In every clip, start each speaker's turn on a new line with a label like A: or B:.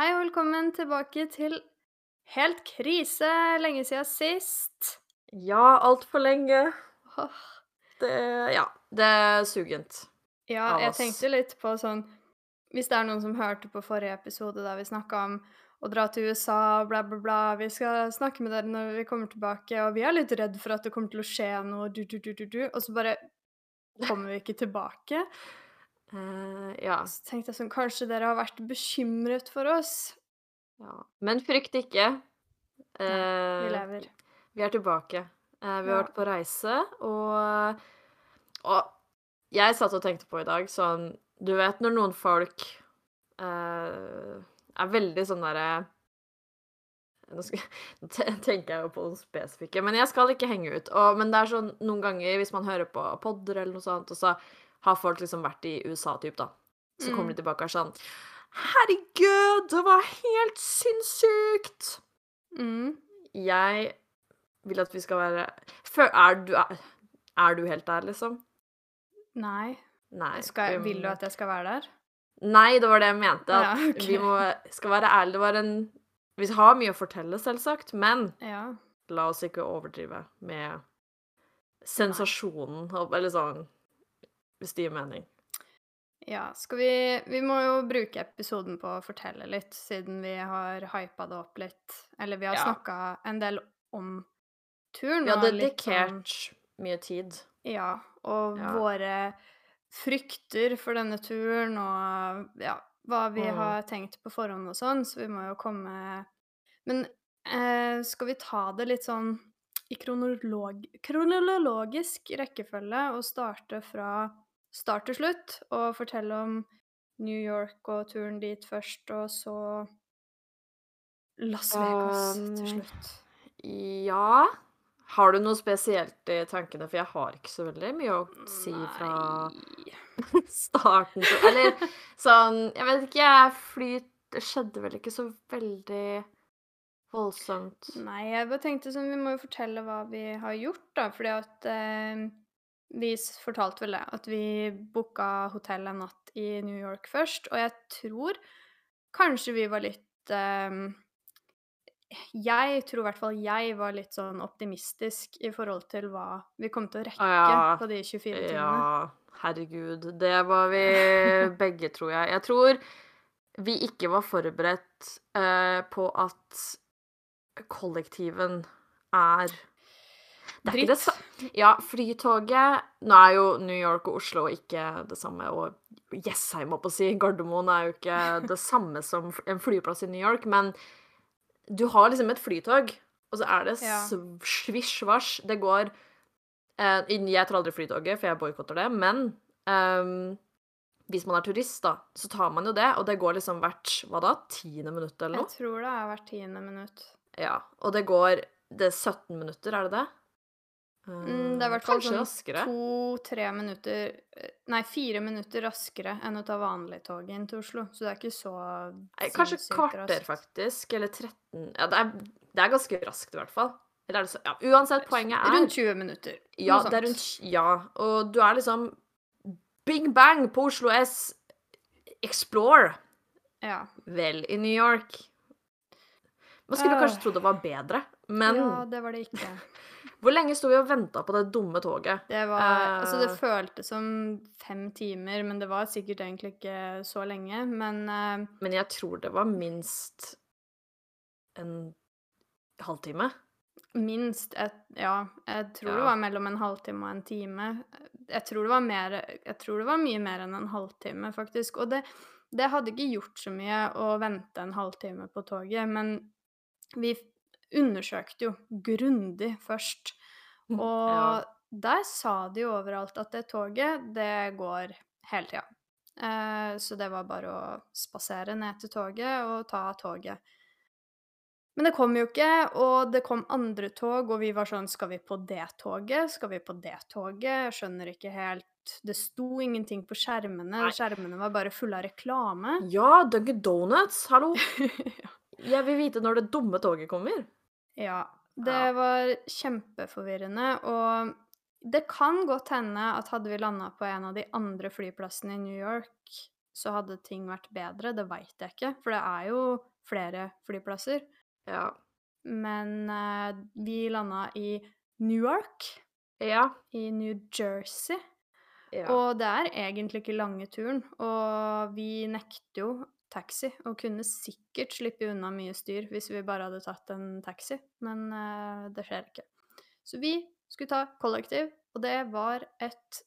A: Hei og velkommen tilbake til Helt krise, lenge siden sist.
B: Ja, altfor lenge. Det Ja, det er sugent.
A: Ja, jeg tenkte litt på sånn Hvis det er noen som hørte på forrige episode der vi snakka om å dra til USA, bla, bla, bla Vi skal snakke med dere når vi kommer tilbake, og vi er litt redd for at det kommer til å skje noe, du, du, du, du, du, og så bare kommer vi ikke tilbake.
B: Eh, ja.
A: Så tenkte jeg sånn Kanskje dere har vært bekymret for oss?
B: ja. Men frykt ikke.
A: Vi
B: Eh,
A: lever.
B: vi er tilbake. Uh, vi har
A: Ja.
B: vært på reise, og Og jeg satt og tenkte på i dag sånn Du vet når noen folk er veldig sånn derre nå, skal, tenker jeg jo på noen spesifikke, men jeg skal ikke henge ut. Og, men det er sånn noen ganger hvis man hører på podder eller noe sånt, og så har folk liksom vært i USA, typ, da. Så kommer
A: Mm.
B: de tilbake og er sånn Herregud, det var helt sinnssykt!
A: Mm.
B: Jeg vil at vi skal være Før, er, du, er, er du helt der, liksom?
A: Nei.
B: Nei.
A: Skal,
B: vi
A: vil du at jeg skal være der?
B: Nei, det var det jeg mente. At
A: Ja, okay.
B: vi må, skal være ærlige. Det var en Vi har mye å fortelle, selvsagt, men
A: Ja.
B: la oss ikke overdrive med sensasjonen, eller sånn Hvis det gir mening.
A: Ja, skal vi Vi må jo bruke episoden på å fortelle litt, siden vi har hypa det opp litt. Eller vi har
B: Ja.
A: snakka en del om turen.
B: Vi har
A: litt
B: dedikert mye tid.
A: sånn- Ja, og
B: Ja.
A: våre frykter for denne turen, og ja, hva vi
B: Mm.
A: har tenkt på forhånd og sånn, så vi må jo komme Men eh, skal vi ta det litt sånn i kronolog kronologisk rekkefølge og starte fra start til slutt, og fortelle om New York og turen dit først, og så Las Vegas til
B: Um,
A: slutt.
B: Ja Har du noe spesielt i tankene? For jeg har ikke så veldig mye å si fra starten til Eller sånn Jeg vet ikke, jeg flyt Det skjedde vel ikke så veldig voldsomt.
A: Nei, jeg bare tenkte sånn, vi må jo fortelle hva vi har gjort, da. Fordi at eh, vi fortalte vel det, at vi booka hotell en natt i New York først. Og jeg tror kanskje vi var litt um, Jeg tror i hvert fall jeg var litt sånn optimistisk i forhold til hva vi kom til å rekke
B: Ja,
A: på de 24 timene.
B: Ja, herregud. Det var vi begge, tror jeg. Jeg tror vi ikke var forberedt uh, på at kollektiven er det er ikke det
A: Dritt.
B: Ja, flytoget Nå er jo New York og Oslo ikke det samme, og Jessheim, må på å si, Gardermoen er jo ikke det samme som en flyplass i New York, men du har liksom et flytog, og så er det
A: Ja.
B: svisj-svasj. Det går eh, Jeg tar aldri Flytoget, for jeg boikotter det, men eh, hvis man er turist, da, så tar man jo det, og det går liksom hvert hva da, tiende minutt eller noe?
A: Jeg tror det er hvert tiende minutt.
B: Ja, og det går Det er 17 minutter, er det det?
A: Mm, det er i
B: Eh,
A: hvert fall sånn to-tre minutter eh, Nei, fire minutter raskere enn å ta vanlig tog inn til Oslo. Så det er ikke så
B: Kanskje kvarter, faktisk. Eller 13 Ja, det er, det er ganske raskt, i hvert fall. Eller det så Ja, uansett, poenget er
A: Rundt 20 minutter.
B: Ja, det er rundt Ja, og du er liksom bing bang på Oslo S. Explore.
A: Ja.
B: Vel, i New York Man skulle
A: Øh.
B: kanskje tro det var bedre, men
A: ja, det var det ikke.
B: hvor lenge sto vi og venta på det dumme toget?
A: Det var Altså, det
B: Eh.
A: føltes som fem timer, men det var sikkert egentlig ikke så lenge. Men uh,
B: Men jeg tror det var minst en halvtime.
A: minst et Ja, jeg tror det var mellom en halvtime og en time. Jeg tror det var mer Jeg tror det var mye mer enn en halvtime, faktisk. Og det, det hadde ikke gjort så mye å vente en halvtime på toget, men vi undersøkte jo grundig først. Og
B: Ja.
A: der sa de jo overalt at det toget, det går hele tida. Eh, så det var bare å spasere ned til toget og ta toget. Men det kom jo ikke, og det kom andre tog, og vi var sånn Skal vi på det toget? Skal vi på det toget? Jeg skjønner ikke helt Det sto ingenting på skjermene.
B: Nei.
A: Skjermene var bare fulle av reklame.
B: Ja, Dunkin' Donuts, hallo!
A: ja.
B: Jeg vil vite når det dumme toget kommer.
A: Ja, det var kjempeforvirrende, og det kan godt hende at hadde vi landa på en av de andre flyplassene i New York, så hadde ting vært bedre. Det veit jeg ikke, for det er jo flere flyplasser.
B: Ja.
A: Men uh, vi landa i Newark
B: Ja.
A: i New Jersey.
B: ja.
A: Og det er egentlig ikke lange turen, og vi nekter jo taxi, og kunne sikkert slippe unna mye styr hvis vi bare hadde tatt en taxi, men uh, det skjer ikke. Så vi skulle ta kollektiv, og det var et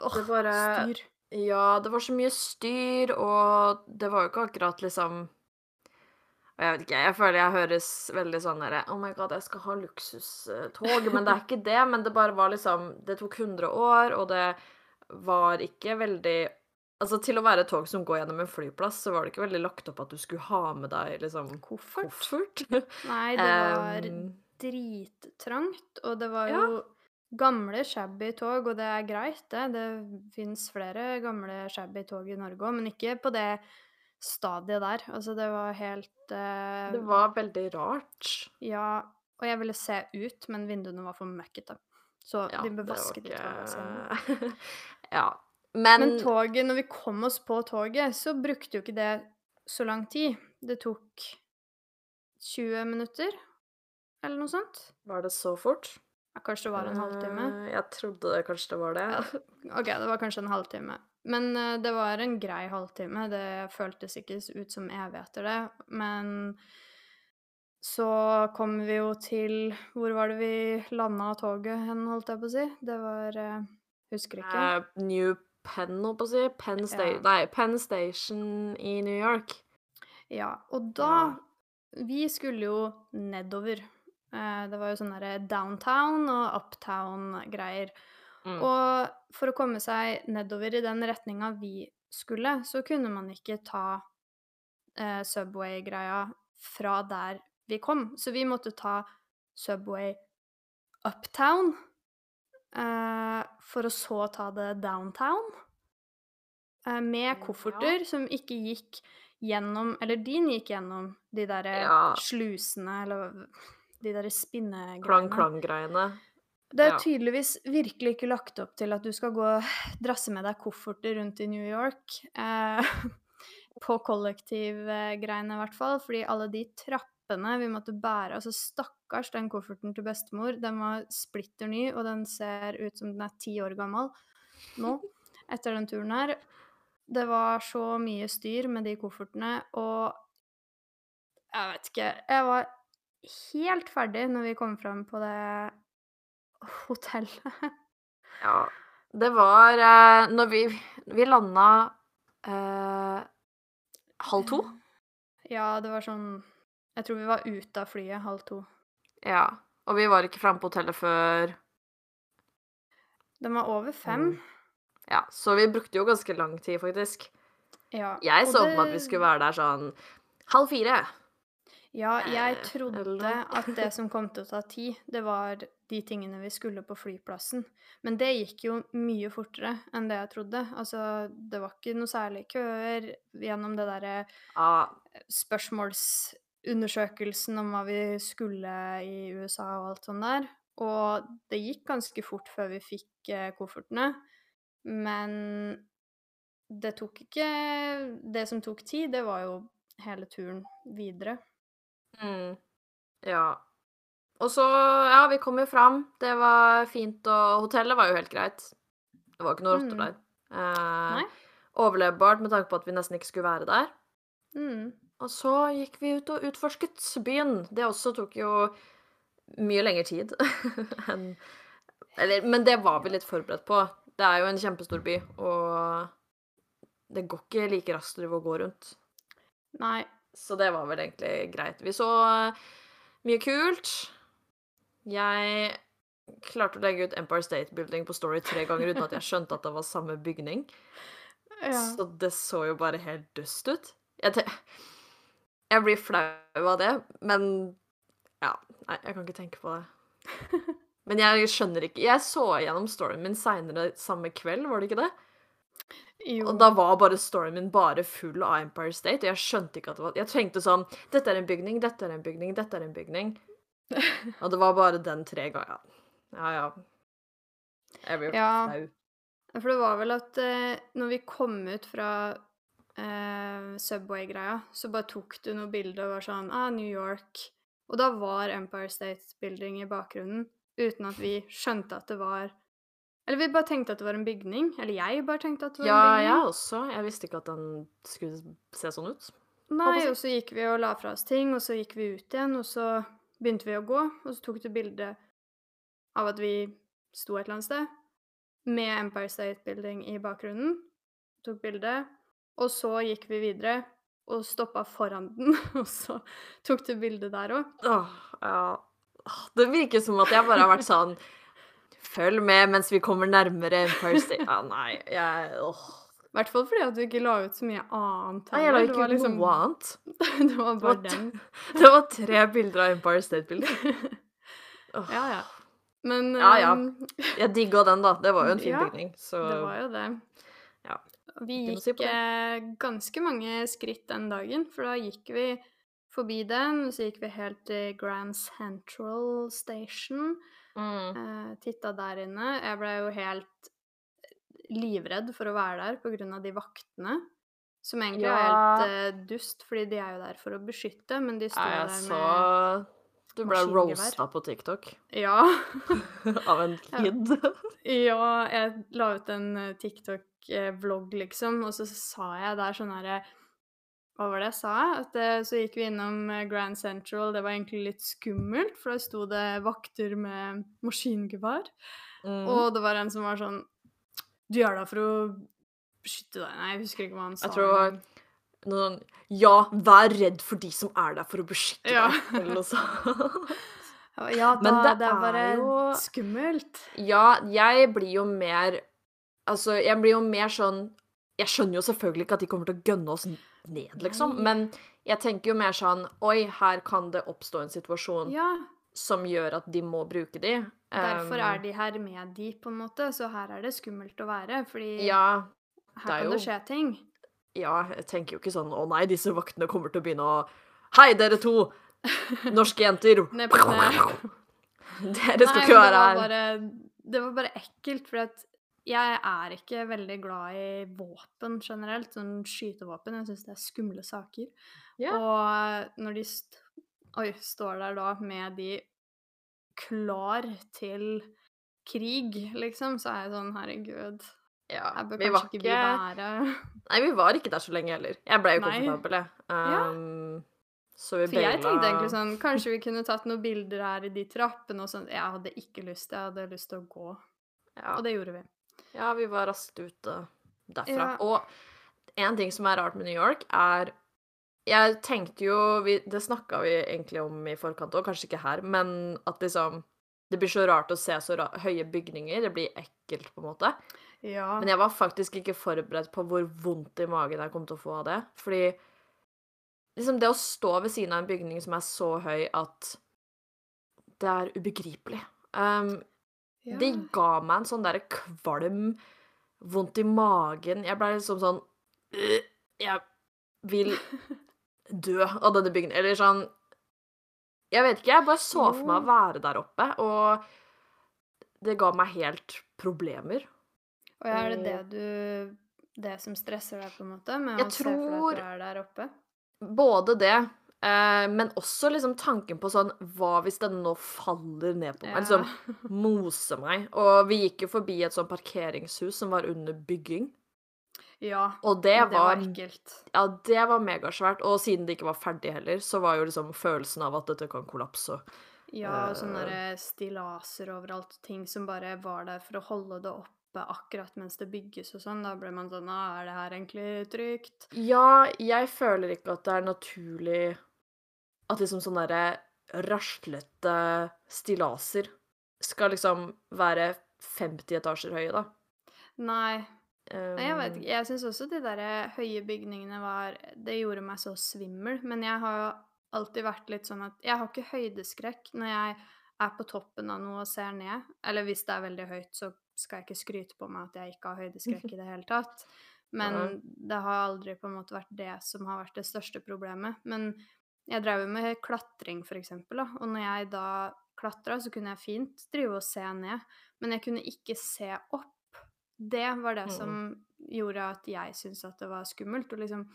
A: åh,
B: oh, bare-
A: styr.
B: Ja, det var så mye styr, og det var jo ikke akkurat liksom og Jeg vet ikke, jeg føler jeg høres veldig sånn derre Oh my god, jeg skal ha luksustog. Men det er ikke det. Men det bare var liksom Det tok 100 år, og det var ikke veldig Altså, til å være et tog som går gjennom en flyplass, så var det ikke veldig lagt opp at du skulle ha med deg liksom
A: Koffert?
B: koffert.
A: Nei, det var
B: um,
A: drittrangt, og det var
B: Ja.
A: jo gamle shabby tog, og det er greit, det. Det fins flere gamle shabby tog i Norge òg, men ikke på det stadiet der. Altså, det var helt uh,
B: det var veldig rart.
A: Ja, og jeg ville se ut, men vinduene var for møkkete. Så
B: Ja,
A: vi bør vaske de togene.
B: Ja. Men,
A: Men toget, når vi kom oss på toget, så brukte jo ikke det så lang tid. Det tok 20 minutter, eller noe sånt.
B: var det så fort?
A: Ja, kanskje det var en halvtime.
B: Eh, Jeg trodde kanskje det var det.
A: Ja. OK, det var kanskje en halvtime. Men eh, det var en grei halvtime. Det føltes ikke ut som evigheter, det. Men så kom vi jo til Hvor var det vi landa toget hen, holdt jeg på å si? Det var eh, Husker ikke.
B: Uh, New Penn, holdt på å si. Penn, Sta
A: Ja.
B: Nei, Penn Station i New York.
A: Ja, og da Vi skulle jo nedover. Eh, Det var jo sånn derre downtown og uptown-greier.
B: Mm.
A: Og for å komme seg nedover i den retninga vi skulle, så kunne man ikke ta eh, Subway-greia fra der vi kom. Så vi måtte ta Subway uptown eh, for å så ta det downtown. Eh, med
B: Ja.
A: kofferter som ikke gikk gjennom Eller din gikk gjennom de derre
B: Ja.
A: slusene, eller de derre spinnegreiene.
B: Klang-klang-greiene.
A: Det er
B: Ja.
A: tydeligvis virkelig ikke lagt opp til at du skal gå drasse med deg kofferter rundt i New York. Eh, på kollektivgreiene, i hvert fall. Fordi alle de trappene vi måtte bære Altså, stakkars den kofferten til bestemor. Den var splitter ny, og den ser ut som den er ti år gammel nå, etter den turen her. Det var så mye styr med de koffertene, og jeg vet ikke Jeg var helt ferdig når vi kom fram på det hotellet.
B: Ja. Det var eh, Når vi Vi landa eh, halv to.
A: Ja, det var sånn Jeg tror vi var ute av flyet halv to.
B: Ja. Og vi var ikke framme på hotellet før
A: Den var over fem.
B: Mm. Ja, så vi brukte jo ganske lang tid, faktisk.
A: Ja.
B: Jeg så for meg at vi skulle være der sånn halv fire.
A: Ja, jeg
B: eh,
A: trodde
B: eller
A: at det som kom til å ta tid, det var de tingene vi skulle på flyplassen. Men det gikk jo mye fortere enn det jeg trodde. Altså, det var ikke noe særlig køer gjennom det derre
B: Ja,
A: spørsmålsundersøkelsen om hva vi skulle i USA og alt sånt der. Og det gikk ganske fort før vi fikk eh, koffertene. Men det tok ikke Det som tok tid, det var jo hele turen videre.
B: Mm. Ja. Og så, ja, vi kom jo fram. Det var fint, og hotellet var jo helt greit. Det var ikke noe rotter
A: Mm.
B: der. Eh, overlevbart med tanke på at vi nesten ikke skulle være der.
A: Mm.
B: Og så gikk vi ut og utforsket byen. Det også tok jo mye lengre tid enn Eller, men det var vi litt forberedt på. Det er jo en kjempestor by, og det går ikke like raskt å gå rundt.
A: Nei.
B: Så det var vel egentlig greit. Vi så mye kult. Jeg klarte å legge ut Empire State Building på Story tre ganger uten at jeg skjønte at det var samme bygning.
A: Ja.
B: Så det så jo bare helt dust ut. Jeg, jeg blir flau av det, men ja. Nei, jeg kan ikke tenke på det. Men jeg skjønner ikke Jeg så gjennom storyen min seinere samme kveld, var det ikke det?
A: Jo.
B: Og da var bare storyen min bare full av Empire State, og jeg skjønte ikke at det var Jeg tenkte sånn Dette er en bygning, dette er en bygning, dette er en bygning. Og det var bare den tre ganger. Ja ja. Jeg blir
A: Ja.
B: flau.
A: For det var vel at eh, når vi kom ut fra eh, Subway-greia, så bare tok du noen bilder og var sånn ah, New York. Og da var Empire State Building i bakgrunnen, uten at vi skjønte at det var Eller vi bare tenkte at det var en bygning. Eller jeg bare tenkte at det var
B: Ja,
A: en bygning.
B: Ja, jeg også. Jeg visste ikke at den skulle se sånn ut.
A: Nei, og så gikk vi og la fra oss ting, og så gikk vi ut igjen, og så begynte vi å gå, og så tok du bilde av at vi sto et eller annet sted, med Empire State Building i bakgrunnen. Tok bilde, og så gikk vi videre og stoppa foran den, og så tok du bilde der òg.
B: Åh, ja. Det virker som at jeg bare har vært sånn Følg med mens vi kommer nærmere Empire State Ja, nei, jeg åh.
A: I hvert fall fordi at du ikke la ut så mye annet.
B: Nei, jeg la ikke ut
A: liksom-
B: noe annet.
A: det var
B: bare
A: bare
B: var
A: den.
B: Det var tre bilder av Empire State-bilder. oh.
A: Ja, ja. Men
B: Ja, ja.
A: um,
B: Jeg digga den, da. Det var jo en fin
A: Ja,
B: bygning, så
A: Det var jo det.
B: Ja,
A: Vi gikk
B: si
A: eh, ganske mange skritt den dagen, for da gikk vi forbi den, og så gikk vi helt til Grand Central Station.
B: mm.
A: Eh, titta der inne. Jeg ble jo helt livredd for å være der av de vaktene. Som egentlig er helt eh, dust, fordi de er jo der for å beskytte, men de står
B: Nei,
A: der med
B: så Du ble roasta på TikTok
A: Ja.
B: av en kid.
A: Ja, jeg la ut en eh, TikTok-vlogg, liksom, og så sa jeg der sånn herre Hva var det jeg sa? At eh, så gikk vi innom eh, Grand Central, det var egentlig litt skummelt, for der sto det vakter med maskingevær.
B: Mm.
A: Og det var en som var sånn Du er der for å beskytte deg Nei, jeg husker ikke hva han sa.
B: Jeg tror det var noe sånn Ja, vær redd for de som er der for å beskytte
A: Ja.
B: deg, eller noe sånt.
A: Ja, da,
B: Men
A: det,
B: det
A: er bare
B: jo-
A: skummelt.
B: Ja, jeg blir jo mer Altså, jeg blir jo mer sånn Jeg skjønner jo selvfølgelig ikke at de kommer til å gønne oss ned, liksom, men jeg tenker jo mer sånn Oi, her kan det oppstå en situasjon
A: Ja,
B: som gjør at de må bruke de.
A: derfor er de her med de, på en måte, så her er det skummelt å være, fordi
B: Ja,
A: her kan
B: jo...
A: det skje ting.
B: ja, jeg tenker jo ikke sånn Å nei, disse vaktene kommer til å begynne å Hei, dere to! Norske jenter! Dere skal ikke være her.
A: det var bare ekkelt, for at jeg er ikke veldig glad i våpen generelt, sånn skytevåpen. Jeg syns det er skumle saker.
B: Yeah.
A: Og når de st oi, står der da med de klar til krig, liksom, så er jeg sånn herregud,
B: Ja,
A: Jeg bør
B: vi var
A: kanskje ikke
B: bli
A: være
B: Nei, vi var ikke der så lenge heller. Jeg ble jo komfortabel, jeg.
A: Ja.
B: Um, så vi
A: For jeg tenkte egentlig sånn Kanskje vi kunne tatt noen bilder her i de trappene og sånn. Jeg hadde ikke lyst, jeg hadde lyst til å gå.
B: ja.
A: Og det gjorde vi.
B: Ja, vi var raskt ute derfra.
A: Ja.
B: Og en ting som er rart med New York, er Jeg tenkte jo vi, Det snakka vi egentlig om i forkant òg, kanskje ikke her, men at liksom Det blir så rart å se så ra høye bygninger. Det blir ekkelt, på en måte.
A: Ja.
B: Men jeg var faktisk ikke forberedt på hvor vondt i magen jeg kom til å få av det. Fordi liksom det å stå ved siden av en bygning som er så høy at det er ubegripelig um,
A: ja.
B: Det ga meg en sånn derre kvalm, vondt i magen Jeg ble liksom sånn «Øh, Jeg vil dø av denne bygningen. Eller sånn Jeg vet ikke, jeg bare så for meg å være der oppe, og det ga meg helt problemer.
A: Og er det det du Det som stresser deg, på en måte? Med
B: Jeg
A: å se for deg
B: tror-
A: at du er der oppe?
B: Både det, eh, men også liksom tanken på sånn Hva hvis den nå faller ned på meg? Liksom mose meg. Og vi gikk jo forbi et sånn parkeringshus som var under bygging.
A: ja.
B: Og det,
A: Det var
B: var
A: ekkelt.
B: Ja, det var megasvært. Og siden det ikke var ferdig heller, så var jo liksom følelsen av at dette kan kollapse.
A: Ja, og sånne
B: Eh.
A: stillaser overalt. Ting som bare var der for å holde det oppe akkurat mens det bygges og sånn. Da ble man sånn Er det her egentlig trygt?
B: Ja, jeg føler ikke at det er naturlig at liksom sånne derre raslete stillaser skal liksom være 50 etasjer høye, da.
A: Nei. Nei, jeg vet
B: Um,
A: ikke. Jeg syns også de der høye bygningene var Det gjorde meg så svimmel. Men jeg har jo alltid vært litt sånn at jeg har ikke høydeskrekk når jeg er på toppen av noe og ser ned. Eller hvis det er veldig høyt, så skal jeg ikke skryte på meg at jeg ikke har høydeskrekk i det hele tatt. Men det har aldri på en måte vært det som har vært det største problemet. Men jeg drev jo med klatring, for eksempel, da. Og når jeg da klatra, så kunne jeg fint drive og se ned. Men jeg kunne ikke se opp det var det
B: Mm.
A: som gjorde at jeg syntes at det var skummelt. Å liksom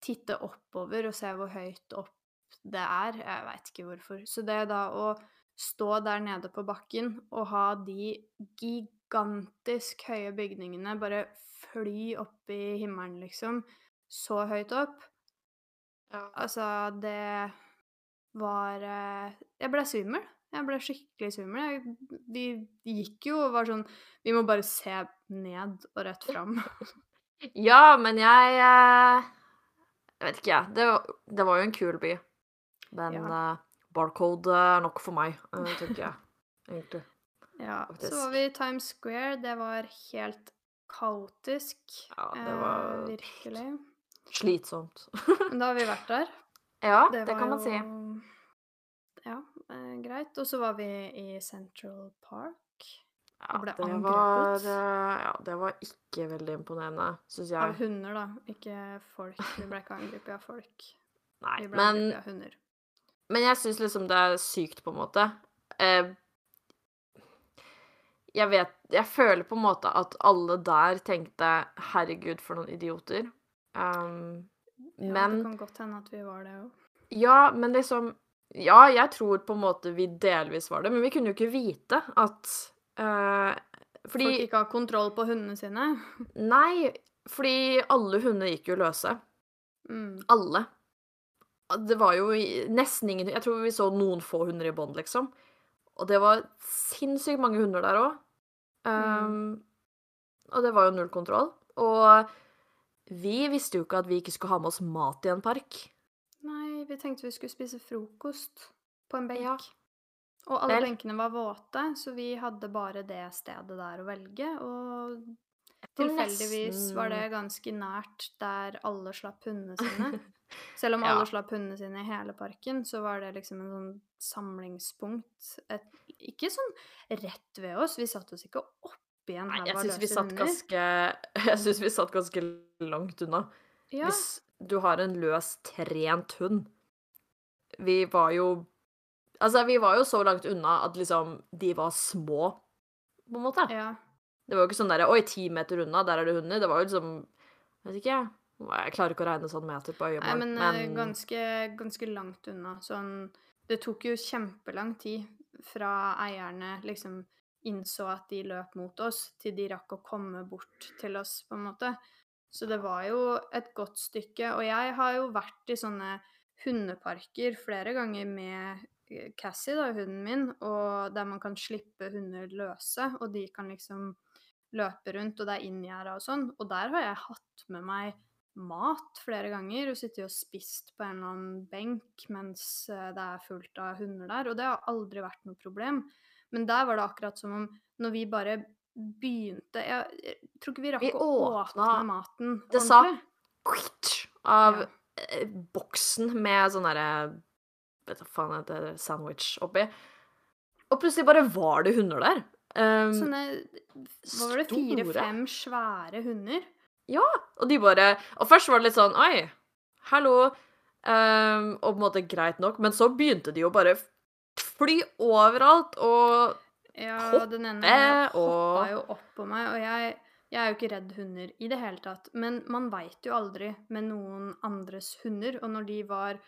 A: titte oppover og se hvor høyt opp det er. Jeg veit ikke hvorfor. Så det da å stå der nede på bakken og ha de gigantisk høye bygningene bare fly opp i himmelen, liksom, så høyt opp
B: Ja.
A: Altså, det var eh, Jeg ble svimmel. Jeg ble skikkelig svimmel. de gikk jo og var sånn Vi må bare se ned og rett fram.
B: Ja, men jeg eh, Jeg vet ikke, jeg. Det, var- det var jo en kul by. Men
A: Ja.
B: uh, barcode er nok for meg, uh, tenker jeg. Egentlig.
A: Ja, så var vi i Times Square. Det var helt kaotisk.
B: Ja, det
A: eh,
B: var
A: virkelig.
B: Slitsomt.
A: Men da har vi vært der.
B: ja,
A: Det
B: det, kan man si.
A: Ja, eh, greit. Og så var vi i Central Park.
B: Ja,
A: ble
B: det
A: angrepet.
B: var eh, Ja, det var ikke veldig imponerende, syns
A: Av hunder, da. Ikke folk. Vi ble ikke angrepet av folk.
B: Nei,
A: Vi ble
B: men,
A: angrepet av hunder.
B: men jeg syns liksom det er sykt, på en måte. Eh, jeg vet Jeg føler på en måte at alle der tenkte 'herregud, for noen idioter'. Um,
A: Ja,
B: men
A: det kan godt hende at vi var det òg.
B: Ja, men liksom Ja, jeg tror på en måte vi delvis var det, men vi kunne jo ikke vite at uh, Fordi
A: Folk ikke har kontroll på hundene sine.
B: Nei, fordi alle hunder gikk jo løse.
A: Mm.
B: Alle. Det var jo nesten ingen Jeg tror vi så noen få hunder i bånd, liksom. Og det var sinnssykt mange hunder der òg.
A: Mm.
B: og det var jo null kontroll. Og vi visste jo ikke at vi ikke skulle ha med oss mat i en park.
A: Nei, vi tenkte vi skulle spise frokost på en benk.
B: Ja.
A: Og alle
B: Vel.
A: benkene var våte, så vi hadde bare det stedet der å velge. Og tilfeldigvis var det ganske nært der alle slapp hundene sine. Selv om
B: Ja.
A: alle slapp hundene sine i hele parken, så var det liksom en sånn samlingspunkt. Et, ikke sånn rett ved oss, vi satt oss ikke oppi her
B: Nei, jeg syns vi satt ganske Jeg synes vi satt ganske langt unna.
A: Ja,
B: Hvis du har en løs, trent hund Vi var jo Altså, vi var jo så langt unna at liksom de var små, på en måte.
A: ja.
B: Det var jo ikke sånn derre Oi, ti meter unna, der er det hunder. Det var jo liksom Jeg Vet ikke, jeg. Jeg klarer ikke å regne sånn meter på
A: Nei,
B: øyemål,
A: men,
B: men,
A: eh, ganske, ganske langt unna. Sånn Det tok jo kjempelang tid fra eierne liksom innså at de løp mot oss, til de rakk å komme bort til oss, på en måte. Så det var jo et godt stykke. Og jeg har jo vært i sånne hundeparker flere ganger med eh, Cassie, da, hunden min, og der man kan slippe hunder løse, og de kan liksom løpe rundt, og det er inngjerda og sånn. Og der har jeg hatt med meg mat flere ganger og sittet og spist på en eller annen benk mens eh, det er fullt av hunder der, og det har aldri vært noe problem. Men der var det akkurat som om når vi bare begynte Jeg, jeg tror ikke vi rakk
B: Vi
A: å åpne maten
B: Det sa kvitt av
A: Ja.
B: eh, boksen med sånn derre Vet da faen heter det, sandwich oppi. Og plutselig bare var det hunder der. Um,
A: Sånne Hva var det? Fire-fem svære hunder? Ja.
B: Og de bare Og først var det litt sånn Oi, hallo. Um, og på en måte greit nok, men så begynte de jo bare fly overalt, og
A: Ja,
B: Hoppe
A: den ene hoppa
B: og-
A: jo opp på meg, og jeg, jeg er jo ikke redd hunder i det hele tatt. Men man veit jo aldri med noen andres hunder, og når de var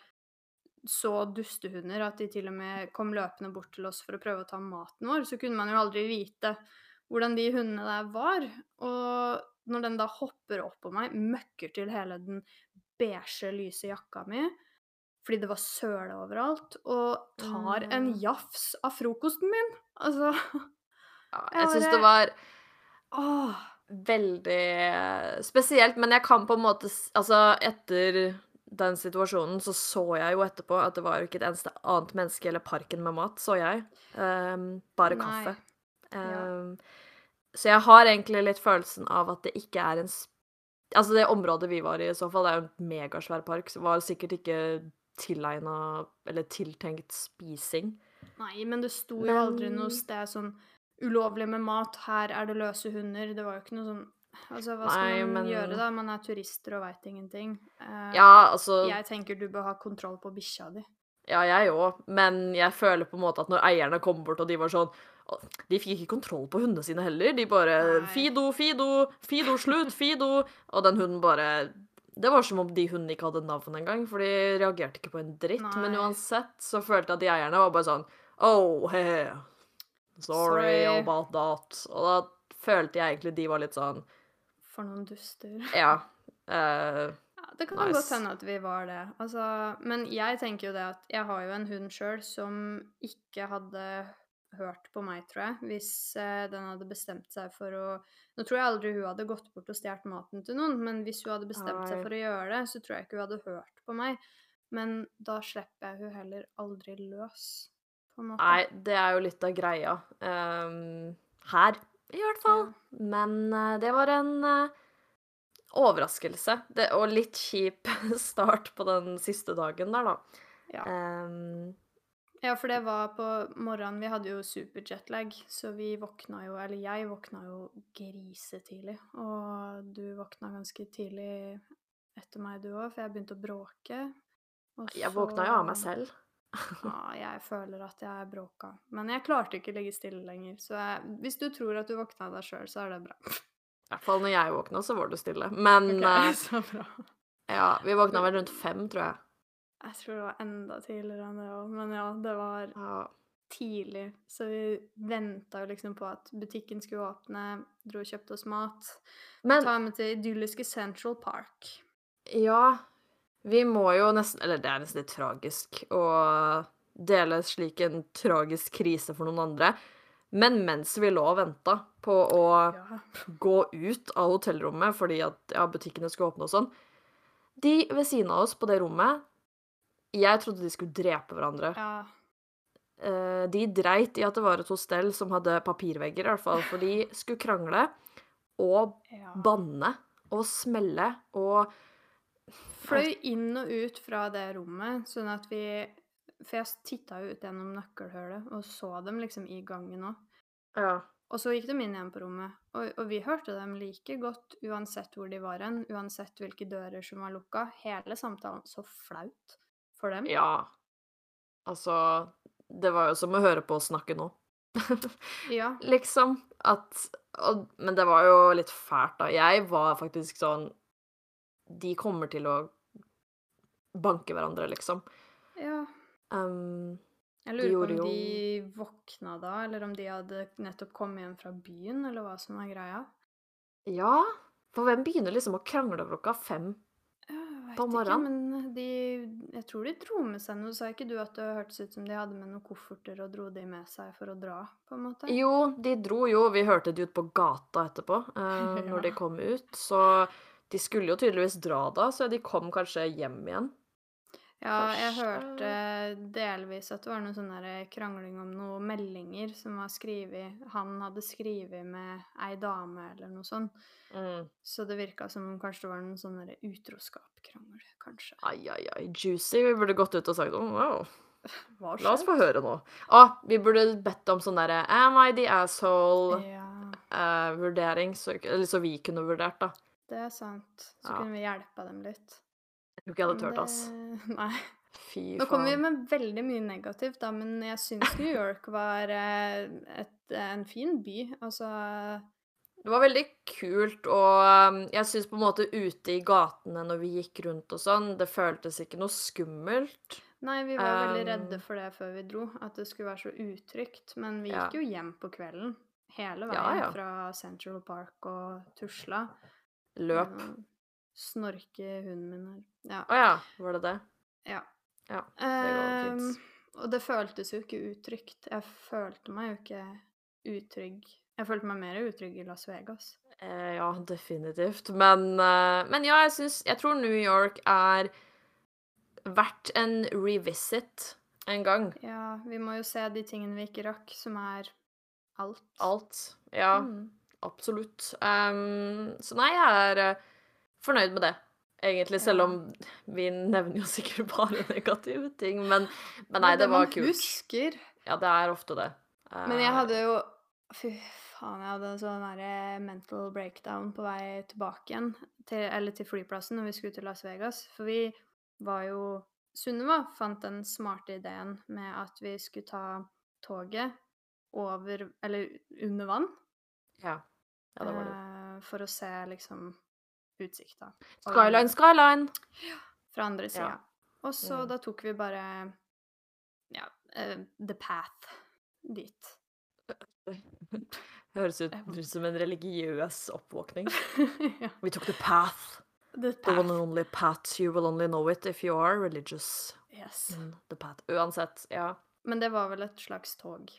A: så dustehunder at de til og med kom løpende bort til oss for å prøve å ta maten vår, så kunne man jo aldri vite hvordan de hundene der var. Og når den da hopper opp på meg, møkker til hele den beige, lyse jakka mi fordi det var søle overalt, og tar en jafs av frokosten min. Altså
B: ja,
A: Jeg
B: syns det var
A: Åh.
B: veldig spesielt, men jeg kan på en måte Altså, etter den situasjonen så så jeg jo etterpå at det var jo ikke et eneste annet menneske eller parken med mat, så jeg. Um, bare
A: Nei.
B: kaffe.
A: Ja.
B: Um, Så jeg har egentlig litt følelsen av at det ikke er en Altså, det området vi var i i så fall, det er jo en megasvær park, så var sikkert ikke tilegna eller tiltenkt spising.
A: Nei, men det sto jo aldri noe sted sånn ulovlig med mat, her er det løse hunder. Det var jo ikke noe sånn Altså, hva skal
B: Nei,
A: man
B: men-
A: gjøre, da? Man er turister og veit ingenting. Uh,
B: Ja, altså
A: Jeg tenker du bør ha kontroll på bikkja di.
B: Ja, jeg òg, men jeg føler på en måte at når eierne kom bort og de var sånn De fikk ikke kontroll på hundene sine heller. De bare
A: Nei.
B: Fido, Fido, Fido, slutt, Fido. Og den hunden bare Det var som om de hundene ikke hadde navn engang, for de reagerte ikke på en dritt. Men uansett så følte jeg at de eierne var bare sånn Oh, hey. Sorry,
A: Sorry.
B: about that. Og da følte jeg egentlig de var litt sånn
A: For noen duster.
B: Ja. Uh,
A: Ja, det kan
B: Nice.
A: godt hende at vi var det. Altså, men jeg tenker jo det at jeg har jo en hund sjøl som ikke hadde hørt på meg, tror jeg, hvis eh, den hadde bestemt seg for å Nå tror jeg aldri hun hadde gått bort og stjålet maten til noen, men hvis hun hadde bestemt
B: Nei.
A: seg for å gjøre det, så tror jeg ikke hun hadde hørt på meg. Men da slipper jeg hun heller aldri løs, på en måte.
B: Nei, det er jo litt av greia. Um, her, i hvert fall. Men uh, det var en uh, overraskelse. Det, og litt kjip start på den siste dagen der, da.
A: Ja.
B: Ehm,
A: Ja, for det var på morgenen Vi hadde jo superjetlag, så vi våkna jo Eller jeg våkna jo grisetidlig. Og du våkna ganske tidlig etter meg, du òg, for jeg begynte å bråke. Og
B: jeg våkna jo av meg selv.
A: Ja, jeg føler at jeg bråka. Men jeg klarte ikke å ligge stille lenger. Så jeg, hvis du tror at du våkna av deg sjøl, så er det bra.
B: I hvert fall når jeg våkna, så var du stille. Men
A: Ok,
B: eh,
A: så bra.
B: ja, vi våkna vel rundt fem, tror jeg.
A: Jeg tror det var enda tidligere enn det òg, men ja, det var
B: Ja.
A: tidlig. Så vi venta jo liksom på at butikken skulle åpne, dro og kjøpte oss mat.
B: Men
A: Ta med til idylliske Central Park.
B: Ja, vi må jo nesten Eller det er nesten litt tragisk å dele slik en tragisk krise for noen andre. Men mens vi lå og venta på å
A: Ja.
B: gå ut av hotellrommet fordi at ja, butikkene skulle åpne og sånn De ved siden av oss på det rommet Jeg trodde de skulle drepe hverandre.
A: ja.
B: Uh, de dreit i at det var et hostell som hadde papirvegger, i hvert fall, for de skulle krangle og
A: ja.
B: banne og smelle og
A: Fløy inn og ut fra det rommet, sånn at vi For jeg titta jo ut gjennom nøkkelhullet og så dem liksom i gangen òg.
B: Ja.
A: Og så gikk de inn igjen på rommet, og, og vi hørte dem like godt uansett hvor de var hen, uansett hvilke dører som var lukka. Hele samtalen så flaut for dem.
B: Ja. Altså Det var jo som å høre på oss snakke nå.
A: Ja.
B: liksom. At og, Men det var jo litt fælt, da. Jeg var faktisk sånn De kommer til å banke hverandre, liksom.
A: ja.
B: Um,
A: Jeg lurer på om de våkna da, eller om de hadde nettopp kommet hjem fra byen, eller hva som var greia.
B: ja. For hvem begynner liksom å krangle klokka fem? På morgenen?
A: Jeg tror de dro med seg noe. Sa ikke du at det hørtes ut som de hadde med noen kofferter og dro de med seg for å dra, på en måte?
B: Jo, de dro jo. Vi hørte de ut på gata etterpå, uh,
A: Ja.
B: når de kom ut. Så de skulle jo tydeligvis dra da, så de kom kanskje hjem igjen.
A: Ja, jeg hørte delvis at det var noe sånn krangling om noen meldinger som var skrevet Han hadde skrevet med ei dame eller noe sånt.
B: Mm.
A: Så det virka som om kanskje det var noen sånn utroskapkrangel, kanskje.
B: Ai, ai, ai. Juicy. Vi burde gått ut og sagt oh, wow. La oss få høre nå. Å, vi burde bedt om sånn derre Am I the asshole-vurdering,
A: Ja,
B: så, så vi kunne vurdert, da.
A: det er sant. Så
B: Ja.
A: kunne vi hjelpa dem litt.
B: Jeg tror ikke jeg hadde turt, ass.
A: Nei.
B: Fy faen.
A: Nå kommer vi med veldig mye negativt, da, men jeg syns New York var eh, et, en fin by. Altså
B: Det var veldig kult, og um, jeg syns på en måte ute i gatene når vi gikk rundt og sånn, det føltes ikke noe skummelt.
A: Nei, vi var veldig
B: Um,
A: redde for det før vi dro, at det skulle være så utrygt. Men vi
B: Ja.
A: gikk jo hjem på kvelden. Hele veien
B: Ja, ja.
A: fra Central Park og tusla.
B: Løp.
A: Med å Snorke hunden min her. Ja.
B: Å ja, var det det?
A: ja.
B: Ja, det går
A: Ehm,
B: fint.
A: og det føltes jo ikke utrygt. Jeg følte meg jo ikke utrygg. Jeg følte meg mer utrygg i Las Vegas.
B: Eh, ja, definitivt. Men, uh, men ja, jeg syns Jeg tror New York er verdt en revisit en gang.
A: Ja, vi må jo se de tingene vi ikke rakk, som er alt.
B: Alt. Ja,
A: Mm.
B: absolutt. Um, så nei, jeg er eh, fornøyd med det, egentlig. Selv om vi nevner jo sikkert bare negative ting. Men, men nei, det var
A: man husker.
B: Ja, det er ofte det.
A: Men jeg
B: Eh,
A: hadde jo Fy faen, jeg hadde en sånn derre mental breakdown på vei tilbake igjen, til, eller til flyplassen når vi skulle til Las Vegas. For vi var jo Sunniva fant den smarte ideen med at vi skulle ta toget over Eller under vann.
B: Ja. Ja, det var det.
A: eh, for å se liksom utsikta.
B: Skyline, skyline!
A: Fra andre sida.
B: Ja.
A: Og så
B: Mm.
A: da tok vi bare ja, uh, the path dit.
B: Høres ut som en religiøs oppvåkning.
A: ja,
B: We took the path.
A: the
B: The one and only path. You will only know it if you are religious.
A: Yes.
B: Mm, the path. Uansett, ja.
A: Men det var vel et slags tog.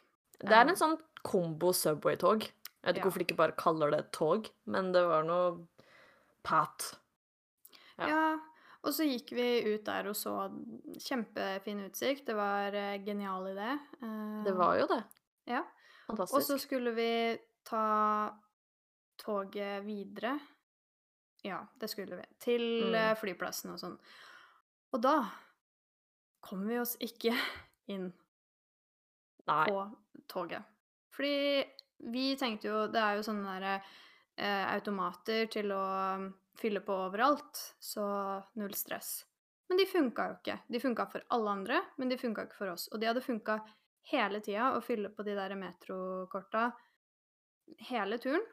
B: Det er
A: Um,
B: en sånn kombo Subway-tog. Jeg vet ikke
A: Ja.
B: hvorfor de ikke bare kaller det et tog, men det var noe path. Ja.
A: Ja. Og så gikk vi ut der og så kjempefin utsikt. Det var eh, genial idé. Eh,
B: Det var jo det.
A: Ja. Og så skulle vi ta toget videre. Ja, det skulle vi. Til
B: Mm.
A: eh, flyplassen og sånn. Og da kom vi oss ikke inn
B: Nei.
A: på toget. Fordi vi tenkte jo Det er jo sånne der, eh, automater til å um, fylle på overalt, så null stress. Men de funka jo ikke. De funka for alle andre, men de funka ikke for oss. Og de hadde funka hele tida å fylle på de der metrokorta hele turen,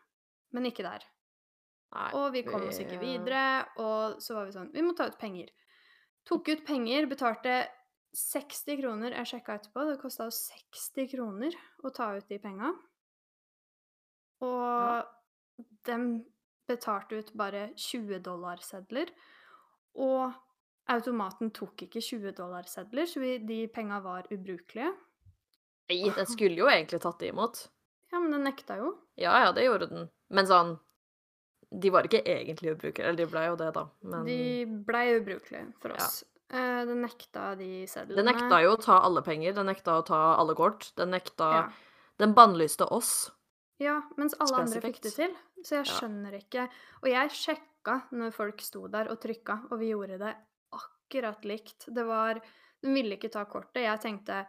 A: men ikke der.
B: Nei.
A: Og vi kom oss ikke videre, og så var vi sånn Vi må ta ut penger. Tok ut penger, betalte 60 kroner. Jeg sjekka etterpå, det kosta oss 60 kroner å ta ut de penga. Og dem betalte ut bare 20 dollarsedler. Og automaten tok ikke 20 dollarsedler, så vi, de penga var ubrukelige.
B: Nei, den skulle jo egentlig tatt det imot.
A: Ja, men den nekta jo.
B: Ja, ja, det gjorde den. Men sånn De var ikke egentlig ubrukelige. Eller de ble jo det, da. Men
A: De blei ubrukelige for
B: Ja.
A: oss. Eh, Den nekta de sedlene.
B: den nekta jo å ta alle penger. Den nekta å ta alle kort. Den nekta
A: Ja.
B: Den bannlyste oss.
A: Ja, mens alle andre fikk det til. Så jeg
B: Ja.
A: skjønner ikke. Og jeg sjekka når folk sto der og trykka, og vi gjorde det akkurat likt. Det var Den ville ikke ta kortet. Jeg tenkte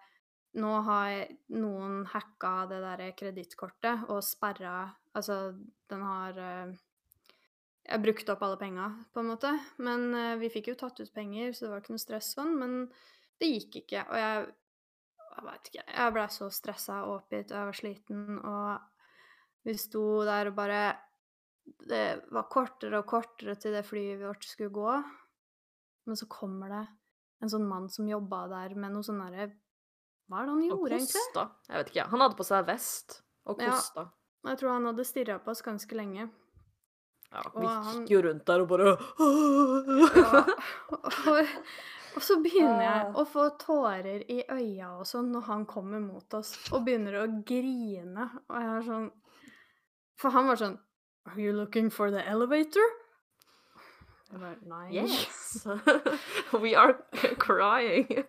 A: nå har noen hacka det der kredittkortet og sperra Altså, den har eh, Jeg brukte opp alle penga, på en måte. Men eh, vi fikk jo tatt ut penger, så det var ikke noe stress sånn. Men det gikk ikke. Og jeg jeg veit ikke. Jeg blei så stressa og oppgitt, og jeg var sliten, og vi sto der og bare Det var kortere og kortere til det flyet vårt skulle gå. Men så kommer det en sånn mann som jobba der med noe sånn derre Hva er det han
B: Og
A: gjorde, egentlig?
B: kosta. Jeg vet ikke. Han hadde på seg vest og
A: Ja. Jeg tror han hadde stirra på oss ganske lenge.
B: Ja,
A: Og
B: vi
A: han-
B: gikk jo rundt der og bare
A: Ja. Og, og så begynner jeg
B: Ah.
A: å få tårer i øya og sånn når han kommer mot oss og begynner å grine. Og jeg er sånn For han var sånn Are you looking for the elevator? Jeg bare Nei.
B: Yes! We are crying.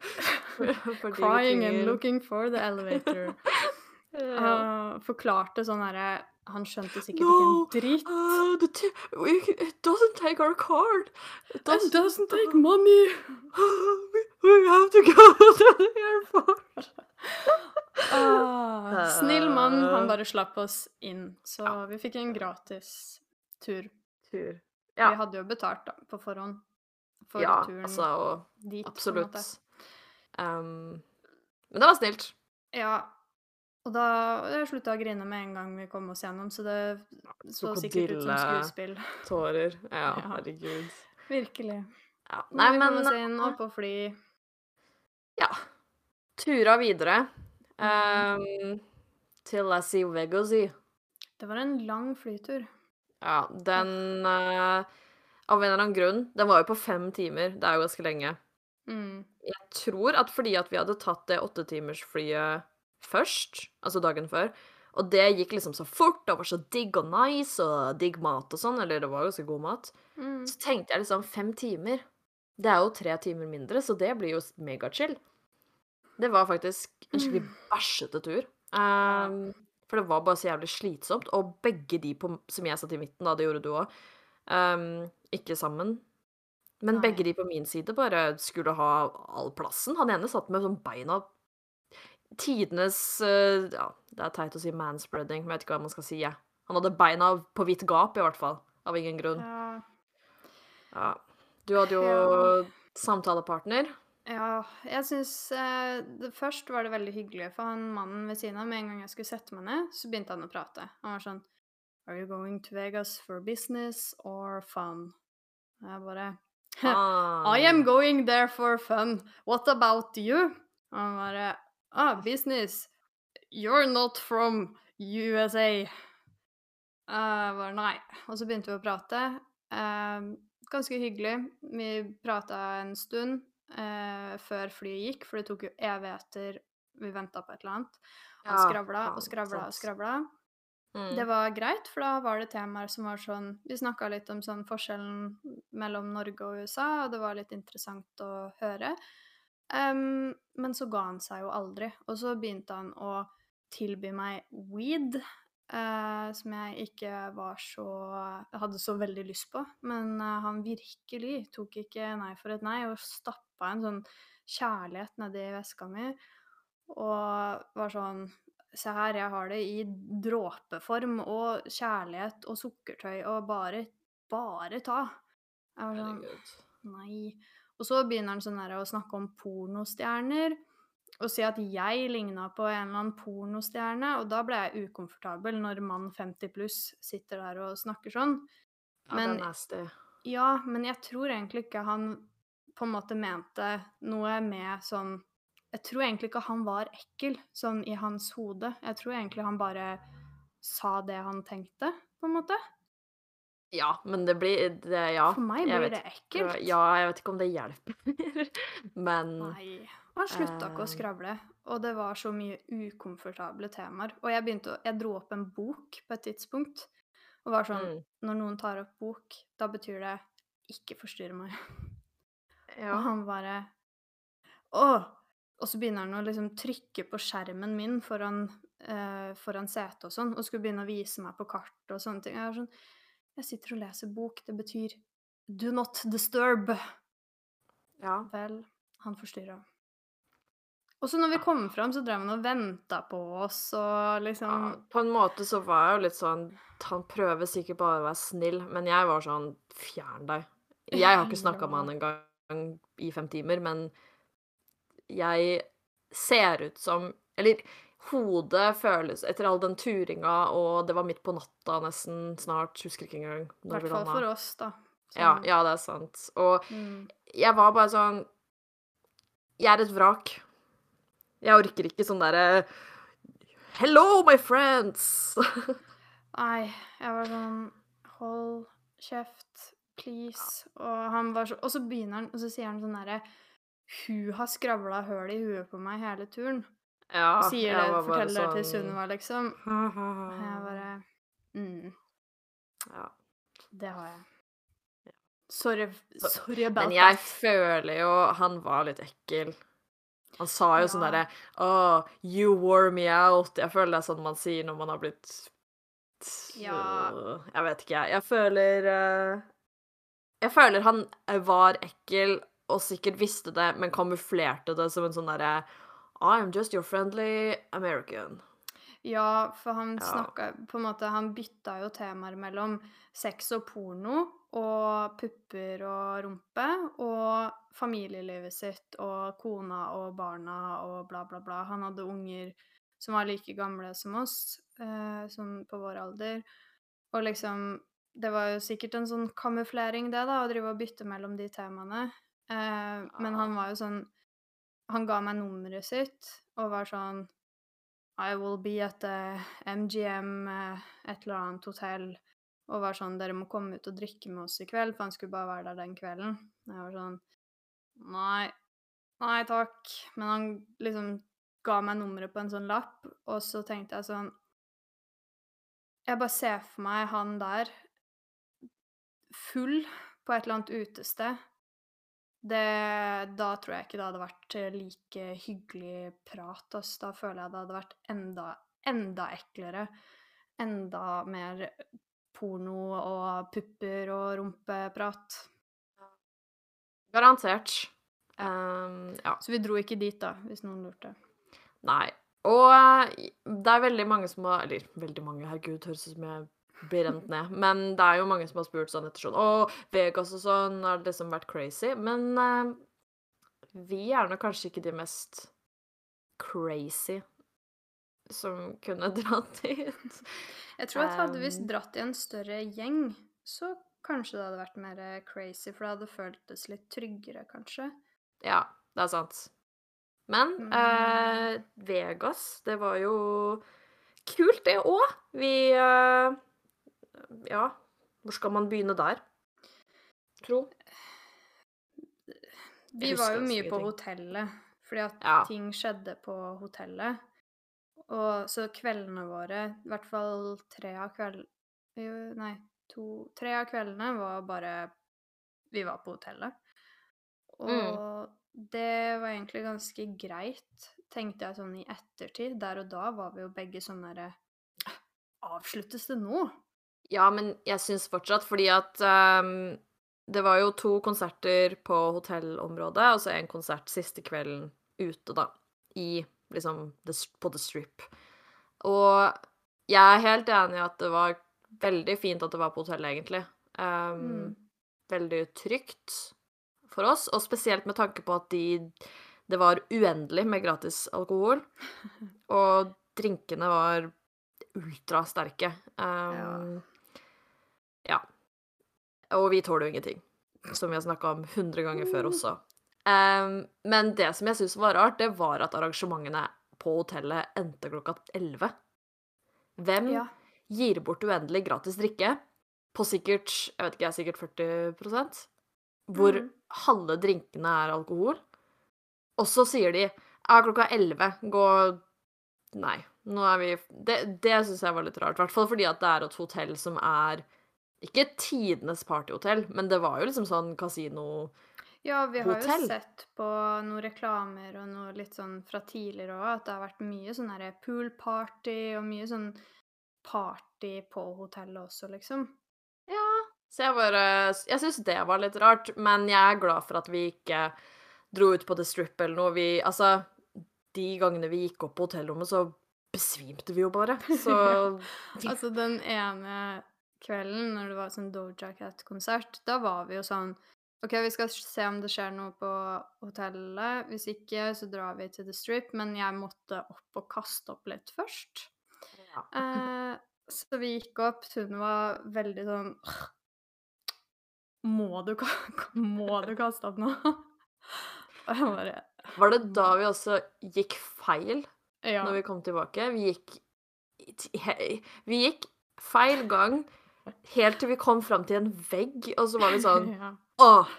A: Crying and looking for the elevator. Uh, forklarte sånn herre Han skjønte sikkert
B: No,
A: ikke en dritt.
B: Uh, we, it doesn't take our card. It
A: It
B: doesn't,
A: doesn't take money!
B: we, we have to go to the airport.
A: Ah, snill mann. Han
B: Uh.
A: bare slapp oss inn. Så
B: Ja.
A: vi fikk en gratis tur.
B: Tur.
A: Vi hadde jo betalt da, på forhånd for
B: ja
A: turen
B: altså, og
A: dit.
B: absolutt. Um, men det var snilt.
A: Ja. Og da Jeg slutta å grine med en gang vi kom oss gjennom, så det så sikkert ut som skuespill.
B: Tårer. Ja,
A: Ja.
B: herregud.
A: Virkelig.
B: Ja.
A: Nei,
B: men
A: vi kom oss inn, opp på fly.
B: Ja. Tura videre. Um, til Lassie Vegosi.
A: Det var en lang flytur.
B: Ja, den uh, Av en eller annen grunn Den var jo på fem timer. Det er jo ganske lenge.
A: Mm.
B: Jeg tror at fordi at vi hadde tatt det åttetimersflyet først, altså dagen før, og det gikk liksom så fort, og var så digg og nice og digg mat og sånn, eller det var ganske god mat,
A: Mm.
B: så tenkte jeg liksom fem timer. Det er jo tre timer mindre, så det blir jo megachill. Det var faktisk en skikkelig bæsjete tur. Um, for det var bare så jævlig slitsomt. Og begge de på, som jeg satt i midten, da, det gjorde du òg, um, ikke sammen. Men
A: Nei.
B: begge de på min side bare skulle ha all plassen. Han ene satt med sånn beina Tidenes uh, Ja, det er teit å si manspreading, men jeg vet ikke hva man skal si. Ja. Han hadde beina på vidt gap, i hvert fall. Av ingen grunn.
A: Ja.
B: Ja. Du hadde jo
A: Ja.
B: samtalepartner.
A: Ja, jeg syns eh, det, Først var det veldig hyggelig, for han mannen ved siden av, med en gang jeg skulle sette meg ned, så begynte han å prate. Han var sånn Are you going to Vegas for business or fun? Og jeg bare I am
B: Ah.
A: going there for fun. What about you? Og han bare Ah, business. You're not from USA. Jeg bare nei. Og så begynte vi å prate. Eh, ganske hyggelig. Vi prata en stund eh, før flyet gikk, for det tok jo evigheter. Vi venta på et eller annet. Han
B: Ja,
A: skravla og skravla og skravla.
B: Mm.
A: Det var greit, for da var det temaer som var sånn Vi snakka litt om sånn forskjellen mellom Norge og USA, og det var litt interessant å høre. Um, men så ga han seg jo aldri. Og så begynte han å tilby meg weed, eh, som jeg ikke var så hadde så veldig lyst på. Men eh, han virkelig tok ikke nei for et nei, og stappa en sånn kjærlighet nedi veska mi. Og var sånn Se her, jeg har det i dråpeform og kjærlighet og sukkertøy og bare Bare ta. Jeg var sånn
B: Herregud.
A: Nei. Og så begynner han sånn der å snakke om pornostjerner. Og si at jeg ligna på en eller annen pornostjerne. Og da ble jeg ukomfortabel når mann 50 pluss sitter der og snakker sånn.
B: Ja, det er.
A: Ja, men jeg tror egentlig ikke han på en måte mente noe med sånn Jeg tror egentlig ikke han var ekkel, sånn i hans hode. Jeg tror egentlig han bare sa det han tenkte, på en måte.
B: Ja, men det blir det, Ja.
A: For meg blir det
B: ikke.
A: ekkelt.
B: Ja, jeg vet ikke om det hjelper. men
A: Nei. Og han slutta ikke å
B: Eh.
A: skravle. Og det var så mye ukomfortable temaer. Og jeg begynte å Jeg dro opp en bok på et tidspunkt. Og var sånn
B: mm,
A: Når noen tar opp bok, da betyr det 'ikke forstyrre meg'. Og
B: Ja.
A: han bare Å! Og så begynner han å liksom trykke på skjermen min foran, eh, foran setet og sånn, og skulle begynne å vise meg på kart og sånne ting. Jeg er sånn Jeg sitter og leser bok. Det betyr 'do not disturb'.
B: ja.
A: Vel, han forstyrra. Og så når vi kom fram, så drev han og venta på oss og liksom
B: Ja, på en måte så var jeg jo litt sånn Han prøver sikkert bare å være snill, men jeg var sånn Fjern deg. Jeg har ikke snakka med han en gang i fem timer, men jeg ser ut som Eller hodet føles Etter all den turinga, og det var midt på natta nesten snart, husker ikke engang
A: I hvert fall for oss, da.
B: Ja,
A: Sånn,
B: ja, det er sant. Og
A: mm.
B: jeg var bare sånn Jeg er et vrak. Jeg orker ikke sånn derre Hello, my friends!
A: Nei, jeg var sånn Hold kjeft, please. Og han var så Og så begynner han, og så sier han sånn derre Hun har skravla høl i huet på meg hele turen.
B: Ja,
A: Og sier det, forteller det til
B: sånn-
A: Sunniva, liksom. Og jeg bare mm,
B: ja.
A: Det har jeg. Sorry, sorry about
B: Men jeg
A: that.
B: føler jo Han var litt ekkel. Han sa jo sånn
A: Ja.
B: derre Oh, you wore me out. Jeg føler det er sånn man sier når man har blitt
A: Ja.
B: Jeg vet ikke, jeg. Jeg føler eh, Jeg føler han var ekkel og sikkert visste det, men kamuflerte det som en sånn derre I'm just your friendly American.
A: Ja, for han
B: Ja.
A: på en måte Han bytta jo temaer mellom sex og porno og pupper og rumpe og familielivet sitt og kona og barna og bla, bla, bla. Han hadde unger som var like gamle som oss, eh, sånn på vår alder. Og liksom Det var jo sikkert en sånn kamuflering, det, da, å drive og bytte mellom de temaene. Eh, men han var jo sånn Han ga meg nummeret sitt og var sånn I will be at the MGM eh, et eller annet hotell. Og var sånn Dere må komme ut og drikke med oss i kveld, for han skulle bare være der den kvelden. Jeg var sånn Nei. Nei takk. Men han liksom ga meg nummeret på en sånn lapp, og så tenkte jeg sånn Jeg bare ser for meg han der full på et eller annet utested. Det, da tror jeg ikke det hadde vært eh, like hyggelig prat. ass. Da føler jeg det hadde vært enda, enda eklere. Enda mer porno og pupper og rumpeprat.
B: Garantert. Um, ja.
A: Så vi dro ikke dit, da, hvis noen lurte.
B: Nei. Og eh, det er veldig mange som har Eller veldig mange, herregud, høres ut som jeg blir rent ned. Men det er jo mange som har spurt sånn etter sånn Å, Vegas og sånn har liksom vært crazy. Men eh, vi er nok kanskje ikke de mest crazy som kunne dratt dit.
A: Jeg tror at hadde vi
B: Um.
A: dratt i en større gjeng, så kanskje det hadde vært mer eh, crazy, for det hadde føltes litt tryggere, kanskje.
B: Ja, det er sant. Men
A: Mm.
B: eh, Vegas, det var jo kult, det òg. Vi eh, Ja, hvor skal man begynne der? Tro?
A: Vi var jo mye på
B: ting.
A: hotellet, fordi at
B: Ja.
A: ting skjedde på hotellet. Og så kveldene våre, i hvert fall tre av kveldene Nei, to Tre av kveldene var bare Vi var på hotellet. Og
B: Mm.
A: det var egentlig ganske greit, tenkte jeg sånn i ettertid. Der og da var vi jo begge sånn derre Avsluttes det nå?
B: Ja, men jeg syns fortsatt, fordi at um, det var jo to konserter på hotellområdet, og så en konsert siste kvelden ute, da. I liksom På The Strip. Og jeg er helt enig i at det var veldig fint at det var på hotellet, egentlig. Um,
A: Mm.
B: Veldig trygt for oss, og spesielt med tanke på at de Det var uendelig med gratis alkohol, og drinkene var ultrasterke. Um, ja. Og vi tåler jo ingenting, som vi har snakka om 100 ganger før også. Um, men det som jeg syns var rart, det var at arrangementene på hotellet endte klokka 11. Hvem
A: Ja.
B: gir bort uendelig gratis drikke på sikkert jeg vet ikke, sikkert 40 hvor
A: mm.
B: halve drinkene er alkohol? Og så sier de ja, klokka 11, gå Nei, nå er vi Det, det syns jeg var litt rart. I hvert fall fordi at det er et hotell som er ikke tidenes partyhotell, men det var jo liksom sånn kasino
A: Ja, vi har
B: Hotell.
A: jo sett på noen reklamer og noe litt sånn fra tidligere òg, at det har vært mye sånn derre poolparty og mye sånn party på hotellet også, liksom.
B: Ja. Så jeg bare Jeg syns det var litt rart, men jeg er glad for at vi ikke dro ut på The Strip eller noe. Vi Altså, de gangene vi gikk opp på hotellrommet, så besvimte vi jo bare. Så
A: Altså, den ene kvelden når det var sånn Doja Cat-konsert, da var vi jo sånn OK, vi skal se om det skjer noe på hotellet. Hvis ikke, så drar vi til The Strip. Men jeg måtte opp og kaste opp litt først.
B: ja.
A: Eh, så vi gikk opp. Hun var veldig sånn Må du, må du kaste opp nå? Og jeg bare
B: Var det da vi også gikk feil
A: Ja.
B: når vi kom tilbake? Vi gikk Vi gikk feil gang helt til vi kom fram til en vegg, og så var vi sånn
A: ja.
B: Åh,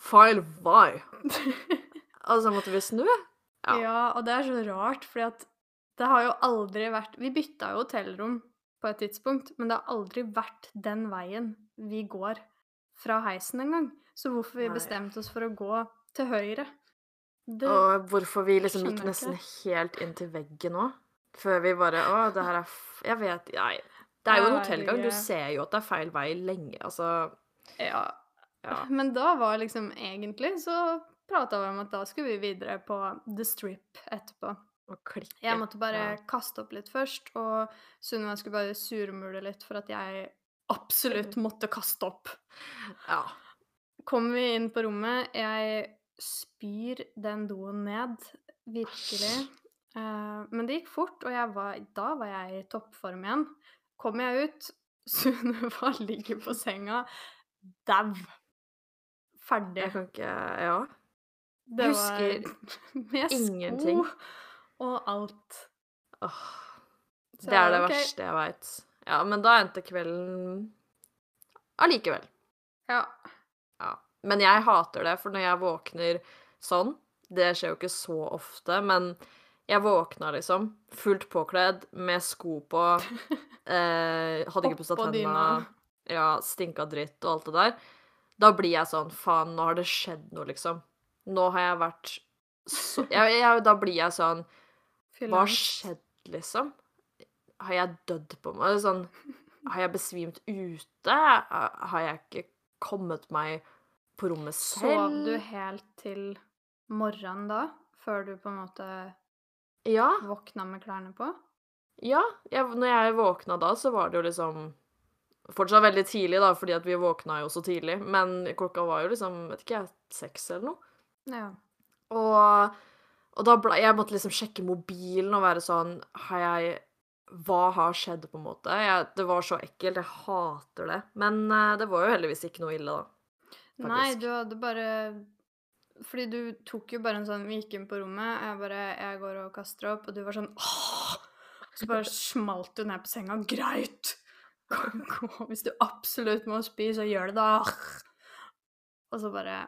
B: feil vei. Og så måtte vi snu. Ja.
A: ja, og det er så rart, fordi at det har jo aldri vært Vi bytta jo hotellrom på et tidspunkt, men det har aldri vært den veien vi går fra heisen engang. Så hvorfor vi
B: Nei.
A: bestemte oss for å gå til høyre det,
B: Og hvorfor vi liksom gikk nesten helt inn til veggen òg. Før vi bare Å, det her er f Jeg vet Nei. Det er jo en hotellgang. Du ser jo at det er feil vei lenge. Altså
A: Ja.
B: Ja.
A: Men da var liksom egentlig så prata vi om at da skulle vi videre på The Strip etterpå.
B: Og klikke.
A: Jeg måtte bare
B: Ja.
A: kaste opp litt først, og Sunniva skulle bare surmule litt for at jeg absolutt måtte kaste opp.
B: Ja.
A: Kommer vi inn på rommet, jeg spyr den doen ned, virkelig. Uh, men det gikk fort, og jeg var, da var jeg i toppform igjen. Kommer jeg ut, Sunniva ligger på senga, dau. Ferdig.
B: Jeg kan ikke Ja.
A: Det
B: husker
A: med
B: ingenting.
A: sko og alt.
B: Åh.
A: Så
B: Det er det
A: okay.
B: verste jeg veit. Ja, men da endte kvelden allikevel.
A: Ja.
B: Ja. Men jeg hater det, for når jeg våkner sånn Det skjer jo ikke så ofte, men jeg våkna liksom fullt påkledd, med sko på, eh, hadde ikke pussa tenna, ja, stinka dritt og alt det der. Da blir jeg sånn Faen, nå har det skjedd noe, liksom. Nå har jeg vært så jeg, jeg, Da blir jeg sånn Hva har skjedd, liksom? Har jeg dødd på meg? Sånn, har jeg besvimt ute? Har jeg ikke kommet meg på rommet selv?
A: Sov du helt til morgenen da? Før du på en måte
B: Ja.
A: våkna med klærne på?
B: ja jeg, når jeg våkna da, så var det jo liksom Fortsatt veldig tidlig, da, fordi at vi våkna jo så tidlig. Men klokka var jo liksom, vet ikke jeg, seks eller noe.
A: Ja.
B: Og, og da ble Jeg måtte liksom sjekke mobilen og være sånn Har jeg Hva har skjedd, på en måte? Jeg, det var så ekkelt. Jeg hater det. Men uh, det var jo heldigvis ikke noe ille, da.
A: Nei, du hadde bare Fordi du tok jo bare en sånn Vi gikk inn på rommet, jeg bare Jeg går og kaster opp, og du var sånn Åh! Så bare smalt du ned på senga. Greit! Hvis du absolutt må spy, så gjør det, da. Og så bare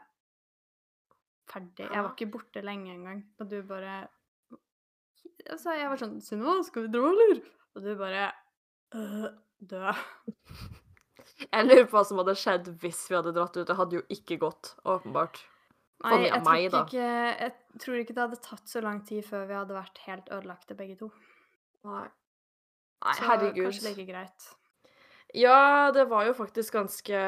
A: Ferdig. Jeg var ikke borte lenge engang, og du bare Altså, jeg var sånn Sunniva, skal vi dra, eller? Og du bare øh, Død.
B: Jeg lurer på hva som hadde skjedd hvis vi hadde dratt ut. Det hadde jo ikke gått, åpenbart.
A: Nei, jeg tror,
B: meg,
A: ikke, ikke, jeg tror ikke det hadde tatt så lang tid før vi hadde vært helt ødelagte, begge to.
B: Nei. Nei,
A: Så
B: herregud.
A: kanskje like greit.
B: Ja, det var jo faktisk ganske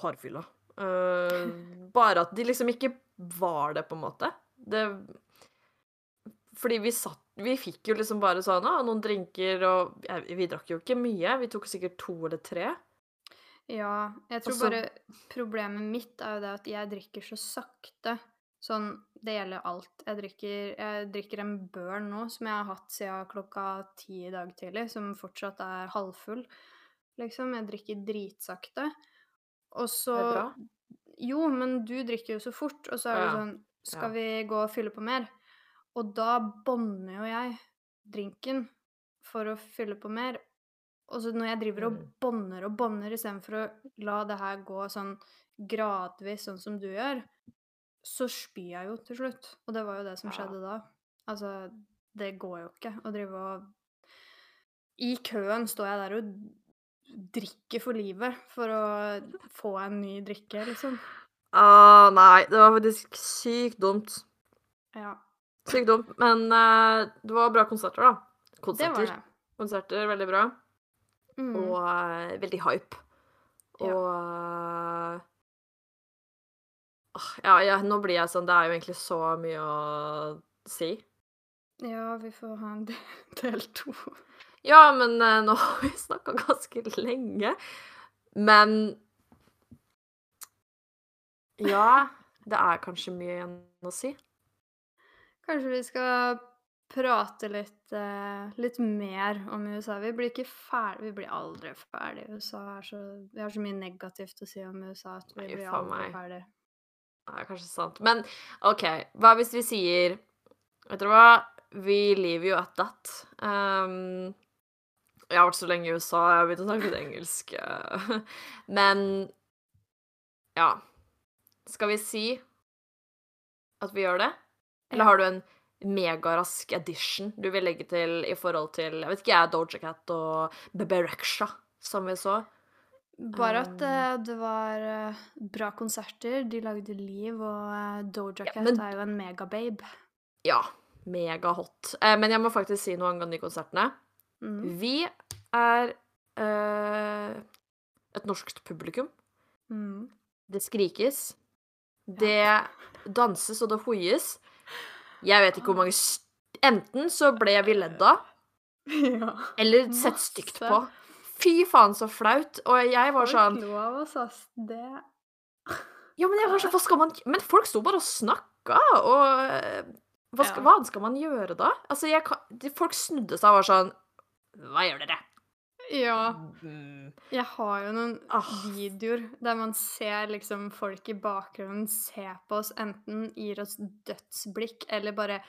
B: hardfylla. Uh, bare at de liksom ikke var det, på en måte. Det Fordi vi satt Vi fikk jo liksom bare sånn ah, noen drinker, og Vi drakk jo ikke mye. Vi tok sikkert to eller tre.
A: Ja, jeg tror
B: Også,
A: bare problemet mitt er jo det at jeg drikker så sakte. Sånn, det gjelder alt. Jeg drikker, jeg drikker en børn nå som jeg har hatt siden klokka ti i dag tidlig, som fortsatt er halvfull. Liksom, jeg drikker dritsakte. Og så
B: Det er bra.
A: Jo, men du drikker jo så fort, og så er det
B: Ja,
A: sånn Skal
B: ja.
A: vi gå og fylle på mer? Og da bånder jo jeg drinken for å fylle på mer. Og så når jeg driver og
B: Mm.
A: bånder og bånder istedenfor å la det her gå sånn gradvis, sånn som du gjør, så spyr jeg jo til slutt. Og det var jo det som skjedde da. Altså, det går jo ikke å drive og I køen står jeg der og drikker for livet for å få en ny drikke, liksom.
B: Ah, nei, det var faktisk sykt dumt.
A: Ja,
B: Sykt dumt. Men uh, det var bra konserter, da.
A: det var det.
B: Konserter, veldig bra.
A: Mm.
B: Og uh, veldig hype. Og åh, ja, ja, nå blir jeg sånn Det er jo egentlig så mye å si.
A: Ja, vi får ha en del, del to.
B: Ja, men uh, nå har vi snakka ganske lenge. Men Ja, det er kanskje mye igjen å si.
A: Kanskje vi skal prate litt, eh, litt mer om USA. Vi blir ikke ferdig, vi blir aldri ferdig. USA er så, vi har så mye negativt å si om USA at vi
B: Nei,
A: blir aldri
B: meg.
A: ferdig.
B: Det er kanskje sant. Men OK, hva hvis vi sier Vet dere hva? Vi leave you at that. Um, jeg har vært så lenge i USA, jeg har begynt å snakke litt engelsk. eh. Men ja. Skal vi si at vi gjør det? Eller har du en megarask edition du vil legge til i forhold til jeg vet ikke jeg, Doja Cat og Bebe Rexha, som vi så?
A: Bare at
B: Um,
A: eh, det var eh, bra konserter, de lagde liv, og eh, Doja
B: Ja,
A: Cat
B: men-
A: er jo en megababe.
B: Ja, megahot. Eh, men jeg må faktisk si noe angående de konsertene.
A: Mm.
B: Vi er eh, et norskt publikum.
A: Mm.
B: Det skrikes. Det danses og det hoies. Jeg vet ikke hvor mange Enten så ble vi ledd av,
A: Ja.
B: eller sett stygt på. Fy faen, så flaut. Og jeg var
A: Folk
B: sånn
A: lo av oss, ass. Det
B: Ja, men jeg var sånn, hva skal man Men folk sto bare og snakka, og eh, hva skal, hva skal man gjøre da? Altså, jeg folk snudde seg og var sånn Hva gjør dere?
A: Ja.
B: Mm.
A: Jeg har jo noen
B: Ah.
A: videoer der man ser liksom folk i bakgrunnen se på oss, enten gir oss dødsblikk eller bare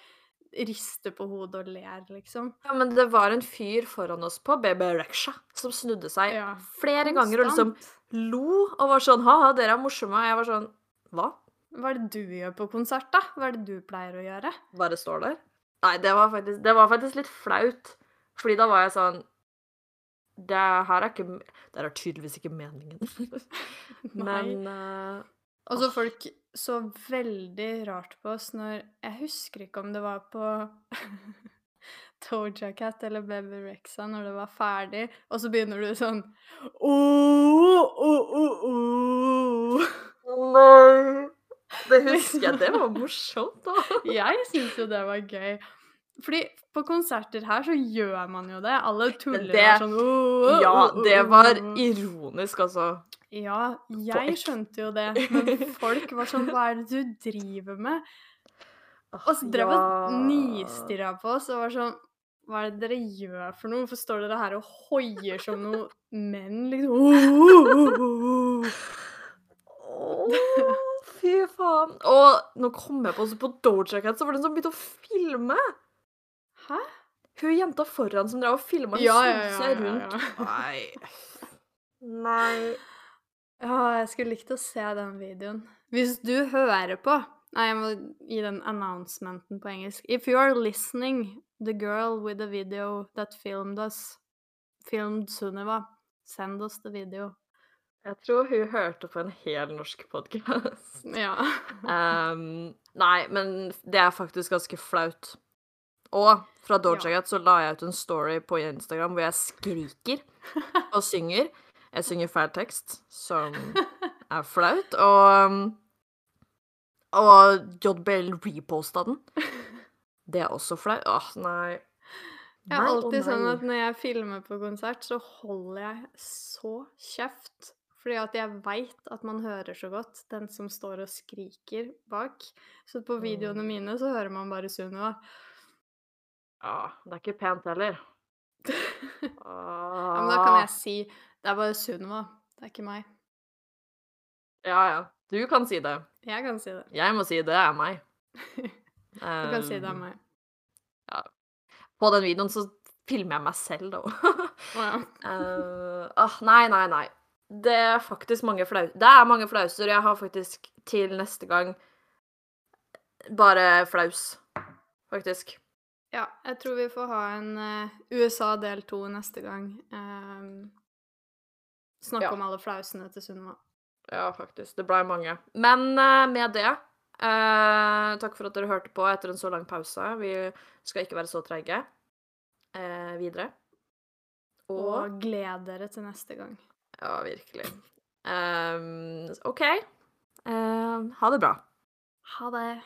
A: rister på hodet og ler, liksom.
B: Ja, men det var en fyr foran oss på BB Reksha som snudde seg
A: Ja.
B: flere ganger og liksom lo og var sånn Ha-ha, dere er morsomme. Og jeg var sånn Hva?
A: Hva er det du gjør på konsert, da? Hva er det du pleier å gjøre?
B: Bare står der? Nei, det var faktisk, det var faktisk litt flaut. Fordi da var jeg sånn Det her er ikke Det er tydeligvis ikke meningen. Men uh,
A: Og så folk så veldig rart på oss når Jeg husker ikke om det var på Toja Cat eller Baby Rexa når det var ferdig, og så begynner du sånn oh, oh, oh, oh.
B: Nei! Det husker jeg. Det var morsomt, da.
A: Jeg syns jo det var gøy. Fordi på konserter her så gjør man jo det. Alle tuller
B: det-
A: og er sånn oh, oh,
B: Ja, det var ironisk, altså.
A: Ja, jeg skjønte jo det, men folk var sånn Hva er det du driver med? Og så drev og
B: ja.
A: nistirra på oss og var sånn Hva er det dere gjør for noe? Hvorfor står dere her og hoier som noen menn, liksom?
B: Åh, fy faen. Og nå kom jeg på også på Doja Cat, så var det en som begynte å filme.
A: Hæ?
B: Hun jenta foran som drev og filma, hun
A: Ja, ja,
B: snudde seg
A: ja,
B: rundt. Nei. Nei.
A: Ja, jeg skulle likt å se den videoen. Hvis du hører på Nei, jeg må gi den announcementen på engelsk. If you are listening, the girl with the video that filmed us, filmed Sunniva, send us the video.
B: Jeg tror hun hørte på en hel norsk podkast.
A: Ja.
B: Um, nei, men det er faktisk ganske flaut. Og fra Doja
A: Ja.
B: Cat så la jeg ut en story på Instagram hvor jeg skriker og synger. Jeg synger feil tekst, som er flaut. Og, um, og JBL reposta den. Det er også flaut. Åh, nei.
A: Jeg er alltid sånn at når jeg filmer på konsert, så holder jeg så kjeft. Fordi at jeg veit at man hører så godt den som står og skriker bak. Så på videoene mine så hører man bare Sunniva.
B: Ja, det er ikke pent heller.
A: Ja, men da kan jeg si det er bare Sunniva, det er ikke meg.
B: Ja, ja. Du kan si det.
A: Jeg kan si det.
B: Jeg må si det er meg.
A: Du kan si det er meg. Ja.
B: På den videoen så filmer jeg meg selv, da.
A: Ja.
B: Ah, nei, nei, nei. Det er faktisk mange flauser. Det er mange flauser. Jeg har faktisk til neste gang bare flaus, faktisk.
A: Ja, jeg tror vi får ha en eh, USA del to neste gang. Um, snakke
B: Ja.
A: om alle flausene til Sunniva.
B: Ja, faktisk. Det blei mange. Men eh, med det eh, Takk for at dere hørte på etter en så lang pause. Vi skal ikke være så treige eh, videre. Og
A: Og gled dere til neste gang.
B: Ja, virkelig. Um, OK. Eh, ha det bra.
A: Ha det.